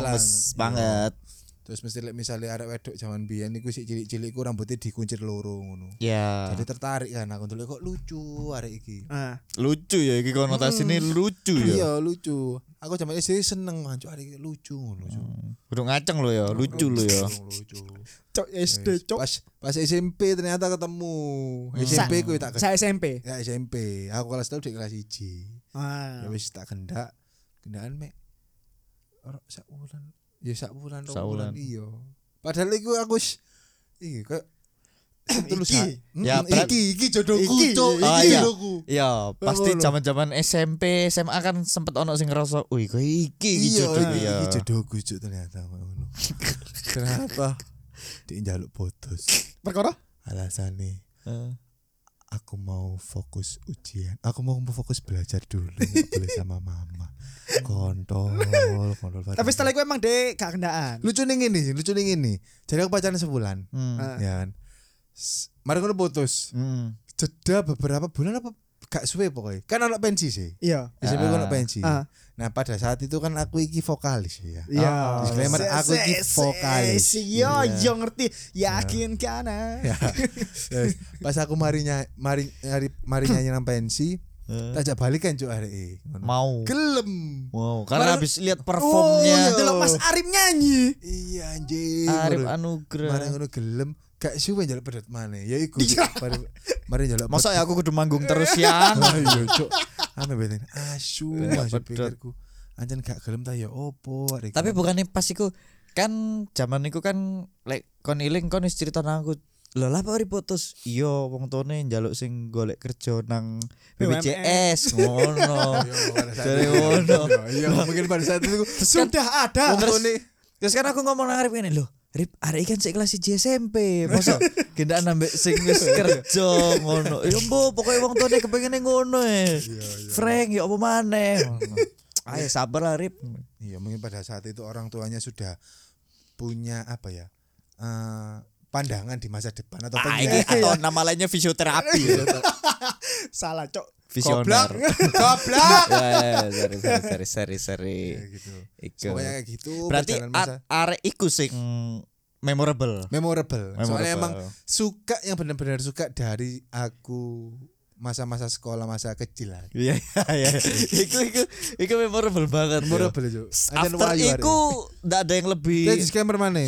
Speaker 1: banget.
Speaker 3: Terus mesti misalnya arek wedok zaman biyen niku sik cilik-cilik ku rambutnya dikuncir loro ngono.
Speaker 1: Ya.
Speaker 3: Jadi tertarik kan aku dulu kok lucu arek iki.
Speaker 2: Ah.
Speaker 1: lucu ya iki konotasinya lucu ya.
Speaker 3: Iya lucu. Aku zaman SD seneng anjuk iki lucu ngono.
Speaker 1: Kudu ngaceng lo ya, lucu lo ya.
Speaker 3: Lucu.
Speaker 2: Cuk SD, cuk.
Speaker 3: Pas pas SMP ternyata ketemu. SMP ku tak
Speaker 2: Saya SMP.
Speaker 3: Ya SMP, aku kelas telu di kelas 1.
Speaker 2: Ah.
Speaker 3: ya wis tak kendak kendakan mek ora sak wulan ya sak wulan rong
Speaker 1: Sak
Speaker 3: wulan. iya padahal iku aku wis iki kayak terus
Speaker 2: Iki.
Speaker 1: Ya, berat-
Speaker 3: iki iki jodohku
Speaker 2: Iki,
Speaker 3: cuk.
Speaker 1: oh,
Speaker 3: iki
Speaker 1: iya.
Speaker 3: jodohku.
Speaker 1: Iya, pasti zaman-zaman SMP, SMA kan sempet ono sing ngerasa, "Wih, kok iki iki
Speaker 3: iya
Speaker 1: jodoh
Speaker 3: iki
Speaker 1: ya."
Speaker 3: iki jodohku cuk ternyata ngono. Kenapa? Dia njaluk putus
Speaker 2: Perkara?
Speaker 3: alasannya
Speaker 1: Eh,
Speaker 3: aku mau fokus ujian. Aku mau fokus belajar dulu nggak boleh sama mama. Kontol kontol
Speaker 2: Tapi setelah itu emang deh gak kendaan.
Speaker 3: lucu nih ini lucu nih ini jadi aku pacaran sebulan.
Speaker 1: Hmm,
Speaker 3: ya kan mari ngono putus
Speaker 1: hmm.
Speaker 3: jeda beberapa bulan apa gak suwe pokoknya kan anak pensi sih
Speaker 2: Iya.
Speaker 3: SMP
Speaker 1: Ah.
Speaker 3: anak pensi
Speaker 2: Ah.
Speaker 3: nah pada saat itu kan aku iki vokalis ya
Speaker 2: Iya.
Speaker 1: Oh,
Speaker 3: disclaimer, aku iki vokalis.
Speaker 2: Iya,
Speaker 1: Iya.
Speaker 2: iya ngerti. Yakin kana.
Speaker 3: Ya. Terus, pas aku mari mari mari, mari nyanyi nang pensi tajak balikan cuk arek ngono.
Speaker 1: mau.
Speaker 3: gelem
Speaker 1: Wow, karena
Speaker 3: Baru-
Speaker 1: habis lihat
Speaker 3: Oh,
Speaker 1: performnya
Speaker 3: iya.
Speaker 2: Delok Mas Arif nyanyi.
Speaker 3: iya anjing
Speaker 1: Arif Anugrah.
Speaker 3: mari ngono gelem gak suwe njaluk pedot maneh. Ya iku
Speaker 2: Iya.
Speaker 3: mari njaluk
Speaker 1: Masa ya aku kudu manggung [LAUGHS] terus ya?
Speaker 3: Ah, [LAUGHS] iya cuk. Ame beten asu
Speaker 1: pedot.
Speaker 3: pikirku. Anjen gak gelem ta? Ya opo
Speaker 1: Tapi bukannya pas iku kan zaman iku kan lek kon iling kon wis cerita nang aku lho lah apa putus iya wong tuane njaluk sing golek kerja nang BPJS ngono. [LAUGHS] Dari ngono.
Speaker 3: iya mungkin pada saat itu.
Speaker 2: Sudah ada.
Speaker 3: wong
Speaker 1: terus kan aku ngomong nang Arif ngene lho Rip, arek kan sik kelas 1 SMP. Masa gendak nambah sing wis kerja ngono. Ya mbok pokoke wong tuane kepengine ngono e. Frank ya apa maneh. Ngono. Ayo sabar lah Rip.
Speaker 3: Iya mungkin pada saat itu orang tuanya sudah punya apa ya eh, pandangan di masa depan atau
Speaker 1: Ah, iki [LAUGHS] atau nama lainnya fisioterapi. [LAUGHS]
Speaker 2: Salah, Cok.
Speaker 1: Visioner.
Speaker 3: goblok [LAUGHS]
Speaker 1: ya, ya, sorry, sorry, sorry, sorry, sorry.
Speaker 3: Ya, gitu
Speaker 1: Iku.
Speaker 3: kayak gitu
Speaker 1: Berarti
Speaker 3: perjalanan masa
Speaker 1: a- arek iku sing memorable.
Speaker 3: memorable. soalnya
Speaker 1: Memorable.
Speaker 3: emang suka yang benar-benar suka dari aku masa-masa sekolah masa kecil lah
Speaker 1: Iya, iya, iya. Iku iku iku memorable banget.
Speaker 3: memorable Anjen
Speaker 1: After iku ndak ada yang lebih
Speaker 3: disclaimer mana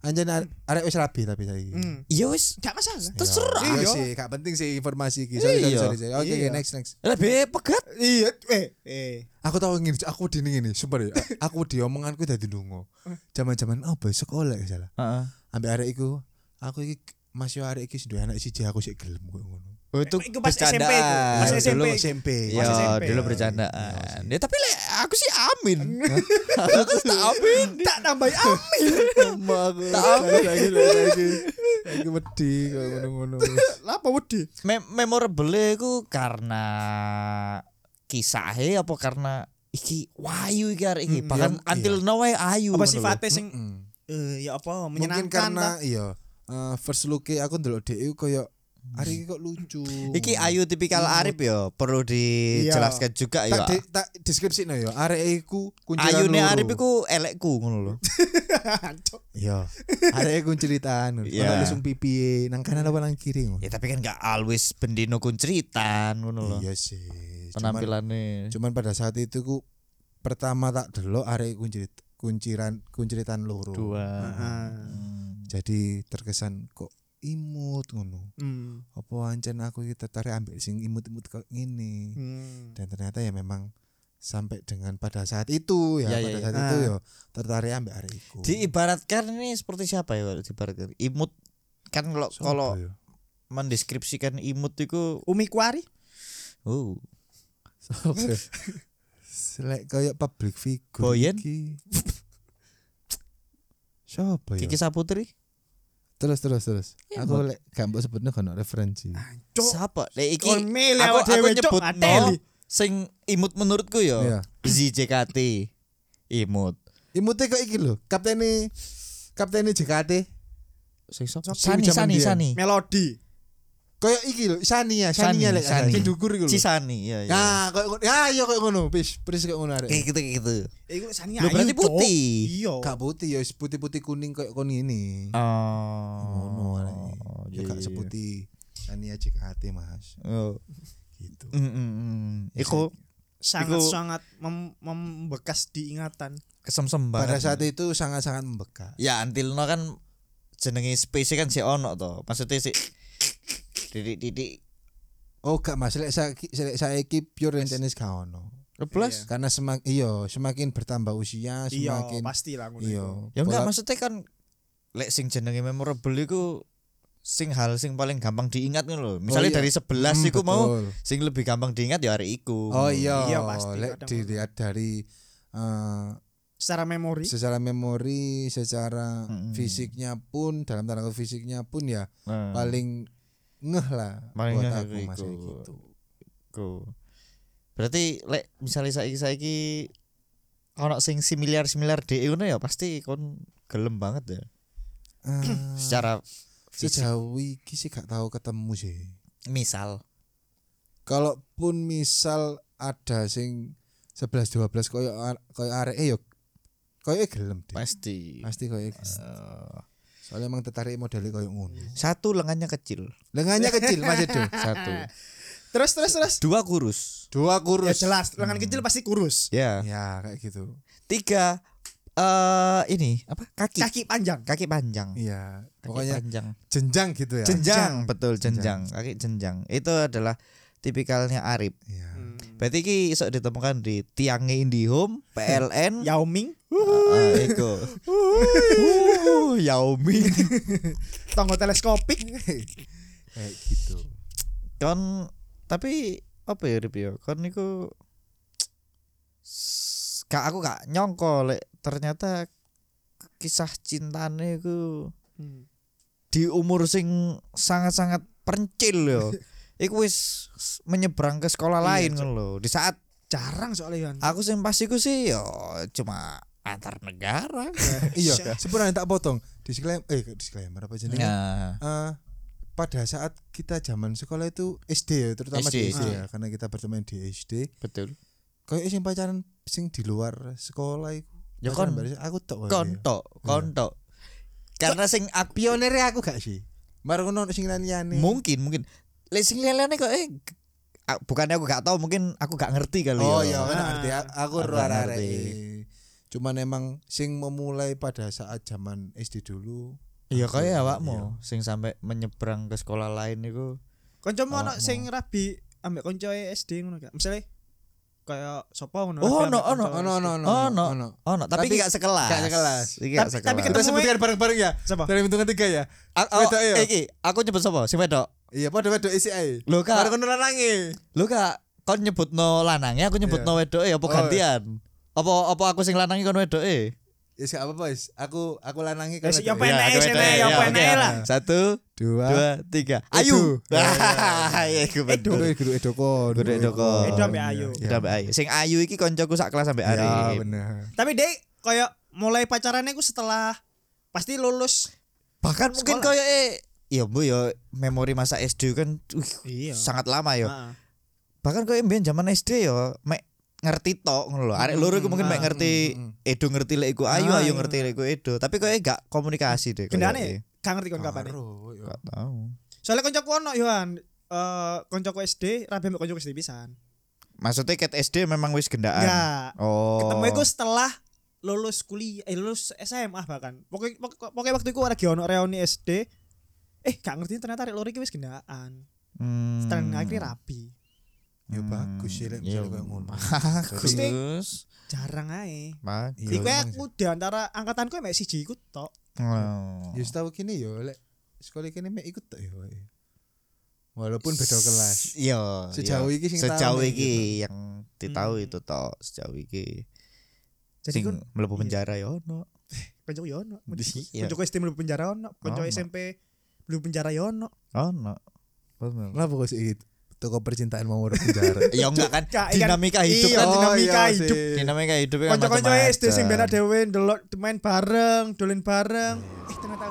Speaker 3: Anjan are- arek wis rapi tapi saiki
Speaker 2: Hmm.
Speaker 1: Ya wis
Speaker 2: Gak masalah.
Speaker 1: terserah.
Speaker 3: Iya
Speaker 2: Iya.
Speaker 3: sih, gak penting sih informasi iki. Sorry, sorry,
Speaker 1: Iya.
Speaker 3: sorry, sorry. Oke,
Speaker 2: Iya.
Speaker 3: next next.
Speaker 1: lebih pegat.
Speaker 2: Iya, eh, eh.
Speaker 3: Aku tahu ngene, aku di ngene, sumpah ya. [LAUGHS] Aku di omonganku dadi lunga. Zaman-zaman apa ya, sekolah ya salah.
Speaker 1: Heeh.
Speaker 3: Ambek arek iku, aku iki Mas yo arek iki duwe anak siji aku sik gelem kok ngono.
Speaker 1: Oh, itu
Speaker 2: pas SMP
Speaker 1: bercandaan.
Speaker 2: Pas SMP.
Speaker 3: Dulu SMP.
Speaker 1: Ya, dulu bercandaan. Ya tapi lek aku sih amin. aku tak amin.
Speaker 2: Tak tambahi amin.
Speaker 3: aku.
Speaker 1: Tak
Speaker 3: amin lagi lagi. Lagi wedi kok ngono-ngono.
Speaker 2: Lah apa wedi?
Speaker 1: Me- memorable iku karena kisahnya apa karena iki wayu iki arek iki
Speaker 2: Mm,
Speaker 1: bahkan
Speaker 3: iya,
Speaker 1: until now wae ayu
Speaker 2: Apa sifatnya sing eh ya apa
Speaker 3: Mungkin
Speaker 2: menyenangkan
Speaker 3: karena
Speaker 2: ta?
Speaker 3: iya eh, first look aku ndelok dhek iku koyo iki kok lucu.
Speaker 1: Iki ayu tipikal Arif ya perlu dijelaskan juga ya.
Speaker 3: tak di, tak deskripsi no ya arek iku kunciran
Speaker 1: Ayune. Arif iku elekku ngono lho. [LAUGHS]
Speaker 2: Cok.
Speaker 3: iya ceritaan
Speaker 1: Iya.
Speaker 3: yeah. langsung pipi nang kanan apa nang kiri ngono
Speaker 1: Ya tapi kan gak always bendino kun ceritan ngono lho.
Speaker 3: iya sih cuman,
Speaker 1: Penampilannya.
Speaker 3: cuman pada saat itu ku pertama tak delok arek iku cerit kunciran kunciritan loro
Speaker 1: Dua.
Speaker 2: Heeh.
Speaker 1: Hmm.
Speaker 3: jadi terkesan kok imut ngono
Speaker 2: Hmm.
Speaker 3: apa ancen aku iki tertarik ambil sing imut-imut kok ngene
Speaker 2: Hmm.
Speaker 3: dan ternyata ya memang sampai dengan pada saat itu ya,
Speaker 1: Ya, ya,
Speaker 3: pada
Speaker 1: ya.
Speaker 3: saat itu
Speaker 2: Ah.
Speaker 3: ya tertarik ambil arek iku
Speaker 1: Diibaratkan ini seperti siapa ya kalau diibaratkan? Imut kan kalau
Speaker 3: Sopo
Speaker 1: kalau
Speaker 3: ya?
Speaker 1: mendeskripsikan imut itu
Speaker 2: Umi Kuari?
Speaker 1: oh
Speaker 3: Sopo ya? Selek kayak public figure
Speaker 1: Boyen?
Speaker 3: iki. [LAUGHS] Siapa ya?
Speaker 1: Kiki Saputri
Speaker 3: Terus terus terus.
Speaker 1: Iya,
Speaker 3: Aku lek gak mbok sebutno kono referensi.
Speaker 2: Cok.
Speaker 1: siapa? Lek iki aku aku nyebut
Speaker 2: ngateli.
Speaker 1: sing imut menurutku ya
Speaker 3: Iya.
Speaker 1: ZJKT imut.
Speaker 3: Imute kok iki lho, kaptene kaptene JKT.
Speaker 1: Sing sapa? Sani Sani. Sani.
Speaker 2: Melodi.
Speaker 3: Kayak iki lho, Sania,
Speaker 1: Sani,
Speaker 3: Sania lek
Speaker 1: Sani.
Speaker 3: sing dhukur iku lho.
Speaker 1: Cisani ya ya.
Speaker 3: Nah, ngono. Ya, iya kayak ngono, pis, pris kayak ngono arek.
Speaker 1: Kayak gitu kayak gitu.
Speaker 2: Eh, Iku sani
Speaker 1: Lho, berarti putih.
Speaker 2: Iya.
Speaker 3: Gak putih ya, putih-putih kuning kayak kon ini.
Speaker 1: Oh.
Speaker 3: Ngono arek. Ya
Speaker 1: iya,
Speaker 3: gak
Speaker 1: iya.
Speaker 3: seputih Sania JKT, Mas.
Speaker 1: Oh.
Speaker 3: Gitu.
Speaker 1: Mm, mm, mm. Iku
Speaker 2: Sangat-sangat mem- membekas di ingatan.
Speaker 1: kesemsem
Speaker 3: Pada saat itu sangat-sangat membekas.
Speaker 1: ya Antilno kan jenenge space kan si ono to. Maksudnya si didik-didik
Speaker 3: Oh gak Mas, lek saiki lek saiki pure tenis gak ono.
Speaker 1: Plus
Speaker 3: Karena semak iya, semakin bertambah usia,
Speaker 2: Iya,
Speaker 3: semakin
Speaker 2: pasti lah ngono
Speaker 3: iya.
Speaker 2: iku.
Speaker 1: Ya enggak maksudnya kan lek sing jenenge memorable iku sing hal sing paling gampang diingat ngono lho. Misalnya
Speaker 3: iya.
Speaker 1: dari 11
Speaker 3: Hmm,
Speaker 1: iku mau sing lebih gampang diingat ya hari iku.
Speaker 3: Oh iya,
Speaker 2: Iya, pasti,
Speaker 3: lek dilihat dari eh,
Speaker 2: Secara memori.
Speaker 3: secara memori, secara
Speaker 1: Mm-mm.
Speaker 3: fisiknya pun dalam tanda fisiknya pun ya
Speaker 1: Nah,
Speaker 3: paling ngeh lah buat aku
Speaker 1: iku.
Speaker 3: mas gitu.
Speaker 1: iku. Berarti lek misalnya saiki saiki ono sing similar-similar DE ngono ya pasti kon gelem banget ya.
Speaker 3: Eh,
Speaker 1: Secara fisik.
Speaker 3: sejauh iki sih gak tahu ketemu sih.
Speaker 1: misal
Speaker 3: Kalaupun misal ada sing 11 12 koyo koyo arek eh yo koyo gelem deh.
Speaker 1: pasti.
Speaker 3: Pasti koyo
Speaker 1: Eh,
Speaker 3: soalnya emang tertarik modelnya koyo ngono.
Speaker 1: satu lengannya kecil,
Speaker 3: Lengannya kecil Mas Edo. [LAUGHS]
Speaker 1: satu.
Speaker 2: Terus terus terus.
Speaker 1: Dua kurus.
Speaker 3: Dua
Speaker 2: Ya
Speaker 3: kurus.
Speaker 2: jelas, lengan kecil pasti kurus.
Speaker 1: Ya.
Speaker 3: Ya kayak gitu.
Speaker 1: Tiga eh ini apa? Kaki.
Speaker 2: Kaki panjang.
Speaker 1: Kaki panjang.
Speaker 3: Iya.
Speaker 1: Kaki
Speaker 3: Pokoknya
Speaker 1: panjang.
Speaker 3: jenjang gitu ya.
Speaker 1: Jenjang, betul jenjang. Kaki jenjang. Itu adalah tipikalnya Arif.
Speaker 3: Iya.
Speaker 2: Hmm.
Speaker 1: Berarti ki iso ditemukan di tiangnya IndiHome, [LAUGHS] PLN.
Speaker 2: Yao Ming,
Speaker 1: iku. Uh, [LAUGHS] Yao Ming. [LAUGHS]
Speaker 2: tonggo teleskopik.
Speaker 3: Kayak gitu.
Speaker 1: Kon tapi apa ya Rip ya? Kon niku gak aku gak nyongko lek ternyata kisah cintane iku
Speaker 2: Hmm.
Speaker 1: di umur sing sangat-sangat perencil yo. Iku wis menyeberang ke sekolah
Speaker 2: Iya,
Speaker 1: lain ngono lho. Di saat
Speaker 2: Jarang soalnya Yan.
Speaker 1: aku sing pas iku sih yo cuma antar negara. [LAUGHS] [LAUGHS]
Speaker 3: iya, sebenarnya tak potong. Disclaimer eh disclaimer apa jenenge?
Speaker 1: Nah,
Speaker 3: Eh, pada saat kita zaman sekolah itu SD ya, terutama
Speaker 1: SD.
Speaker 3: di SD ya, karena kita berteman di SD.
Speaker 1: betul.
Speaker 3: Kayak sing pacaran sing di luar sekolah iku.
Speaker 1: Ya kon-
Speaker 3: aku tok.
Speaker 1: Kontok, kontok. Karena sing aku
Speaker 3: Pionere aku gak sih? Marang ono sing liyane.
Speaker 1: mungkin mungkin lek sing liyane kok eh bukannya aku gak tahu mungkin aku gak ngerti kali
Speaker 3: Oh
Speaker 1: ya.
Speaker 3: iya, kan
Speaker 2: Ah.
Speaker 3: ngerti. A- Aku ora
Speaker 1: ngerti.
Speaker 3: Cuman emang sing memulai pada saat zaman SD dulu.
Speaker 1: Iya
Speaker 3: Aku,
Speaker 1: kaya
Speaker 3: iya.
Speaker 1: awakmu sing sampai menyeberang ke sekolah lain iku.
Speaker 2: Kancamu ono sing rabi ambek koncoe SD ngono gak? Misale kayak sapa ngono.
Speaker 1: Oh, ono, ono,
Speaker 3: Ono ono ono.
Speaker 1: Ono.
Speaker 3: ono.
Speaker 1: Oh, no, tapi, gak sekelas.
Speaker 3: gak sekelas.
Speaker 1: Iki gak
Speaker 2: Tapi-
Speaker 1: sekelas.
Speaker 2: tapi
Speaker 3: Kita sebutkan bareng-bareng ya.
Speaker 2: Siapa?
Speaker 3: Dari hitungan tiga ya.
Speaker 1: Oh,
Speaker 3: ya?
Speaker 1: iki aku nyebut sapa? Sing wedok.
Speaker 3: Iya, pada wedok isi ae.
Speaker 1: Lho kak,
Speaker 3: Baru kono lanange.
Speaker 1: lho kak, kon nyebutno lanange, aku nyebutno wedoke apa
Speaker 3: Oh.
Speaker 1: gantian? Apa apa aku sing lanange kon wedoke?
Speaker 3: Ya gak apa-apa, wis. Aku aku lanange
Speaker 2: Ya,
Speaker 3: kan.
Speaker 2: si- ya
Speaker 3: wedok.
Speaker 2: apa
Speaker 1: Iya,
Speaker 2: enek
Speaker 1: aku
Speaker 2: sini,
Speaker 1: wedoke.
Speaker 2: ya apa
Speaker 1: Ya,
Speaker 2: enek
Speaker 1: oke.
Speaker 2: lah.
Speaker 1: Satu,
Speaker 3: Dua.
Speaker 1: dua, tiga. Ayu.
Speaker 3: Ya, [LAUGHS]
Speaker 1: Iya, iku betul.
Speaker 3: Kudu kudu edokon.
Speaker 1: Kudu edokon.
Speaker 2: Edo ambek Ayu.
Speaker 1: Mbak Ayu. Sing Ayu iki koncoku sak kelas sampai
Speaker 3: Ya,
Speaker 1: Arif.
Speaker 3: bener.
Speaker 2: Tapi dek kayak mulai pacarannya ku setelah pasti lulus.
Speaker 1: Bahkan mungkin koyo eh ya Bu ya memori masa SD kan uh,
Speaker 2: Iya.
Speaker 1: sangat lama ya.
Speaker 2: Heeh.
Speaker 1: Bahkan koyo mbiyen zaman SD ya mek ngerti tok ngono lho. Arek loro iku mungkin mek
Speaker 2: Ah,
Speaker 1: ngerti. Edo ngerti lek iku Ayu,
Speaker 2: Ah,
Speaker 1: Ayu
Speaker 2: iya.
Speaker 1: ngerti lek iku Edo. Tapi koyo gak komunikasi deh.
Speaker 2: Gendane gak ngerti kon kapan.
Speaker 3: Yo.
Speaker 1: Gak tahu.
Speaker 2: Soalnya koncoku ono Yohan. Eh koncoku SD rabi ambek koncoku SD pisan.
Speaker 1: Maksudnya ket SD memang wis gendaan.
Speaker 2: Enggak.
Speaker 1: Oh.
Speaker 2: Ketemu iku setelah lulus kuliah, eh lulus SMA bahkan. Pokoknya pokok- pokoknya waktu itu lagi ono reuni SD. Eh gak ngerti ternyata arek loro iki wis gendaan.
Speaker 1: Hmm.
Speaker 2: Setelah akhirnya rabi.
Speaker 3: Ya bagus sih lek
Speaker 1: Iya,
Speaker 3: misalnya kayak ngono.
Speaker 1: Bagus.
Speaker 2: Jarang ae.
Speaker 3: Iya,
Speaker 2: Iku aku di antara angkatanku mek siji iku tok.
Speaker 1: Oh.
Speaker 3: Ya setahu kini yo lek sekolah kini mek ikut tok yo. Walaupun beda kelas.
Speaker 1: Iya.
Speaker 3: Sejauh
Speaker 1: iya.
Speaker 3: iki sing
Speaker 1: sejauh iki
Speaker 3: gitu.
Speaker 1: yang ditahu
Speaker 2: Hmm.
Speaker 1: itu toh sejauh iki.
Speaker 2: Jadi
Speaker 1: mlebu
Speaker 2: iya.
Speaker 1: penjara ya ono.
Speaker 2: koncoku yo ono.
Speaker 1: Iya.
Speaker 2: Koncoku SD mlebu penjara ono,
Speaker 1: Ono.
Speaker 2: SMP mlebu penjara yo ono.
Speaker 1: Ono. Bener.
Speaker 3: Kenapa kok sih? Toko percintaan mau orang penjara. [LAUGHS]
Speaker 1: Ya enggak kan
Speaker 2: ikan-
Speaker 1: dinamika hidup
Speaker 2: iya,
Speaker 1: kan
Speaker 3: Oh,
Speaker 2: dinamika
Speaker 3: iya
Speaker 2: hidup.
Speaker 3: sih.
Speaker 1: dinamika hidup kan macam-macam.
Speaker 2: SD sing bena dhewe ndelok main bareng, dolen bareng. Eh ternyata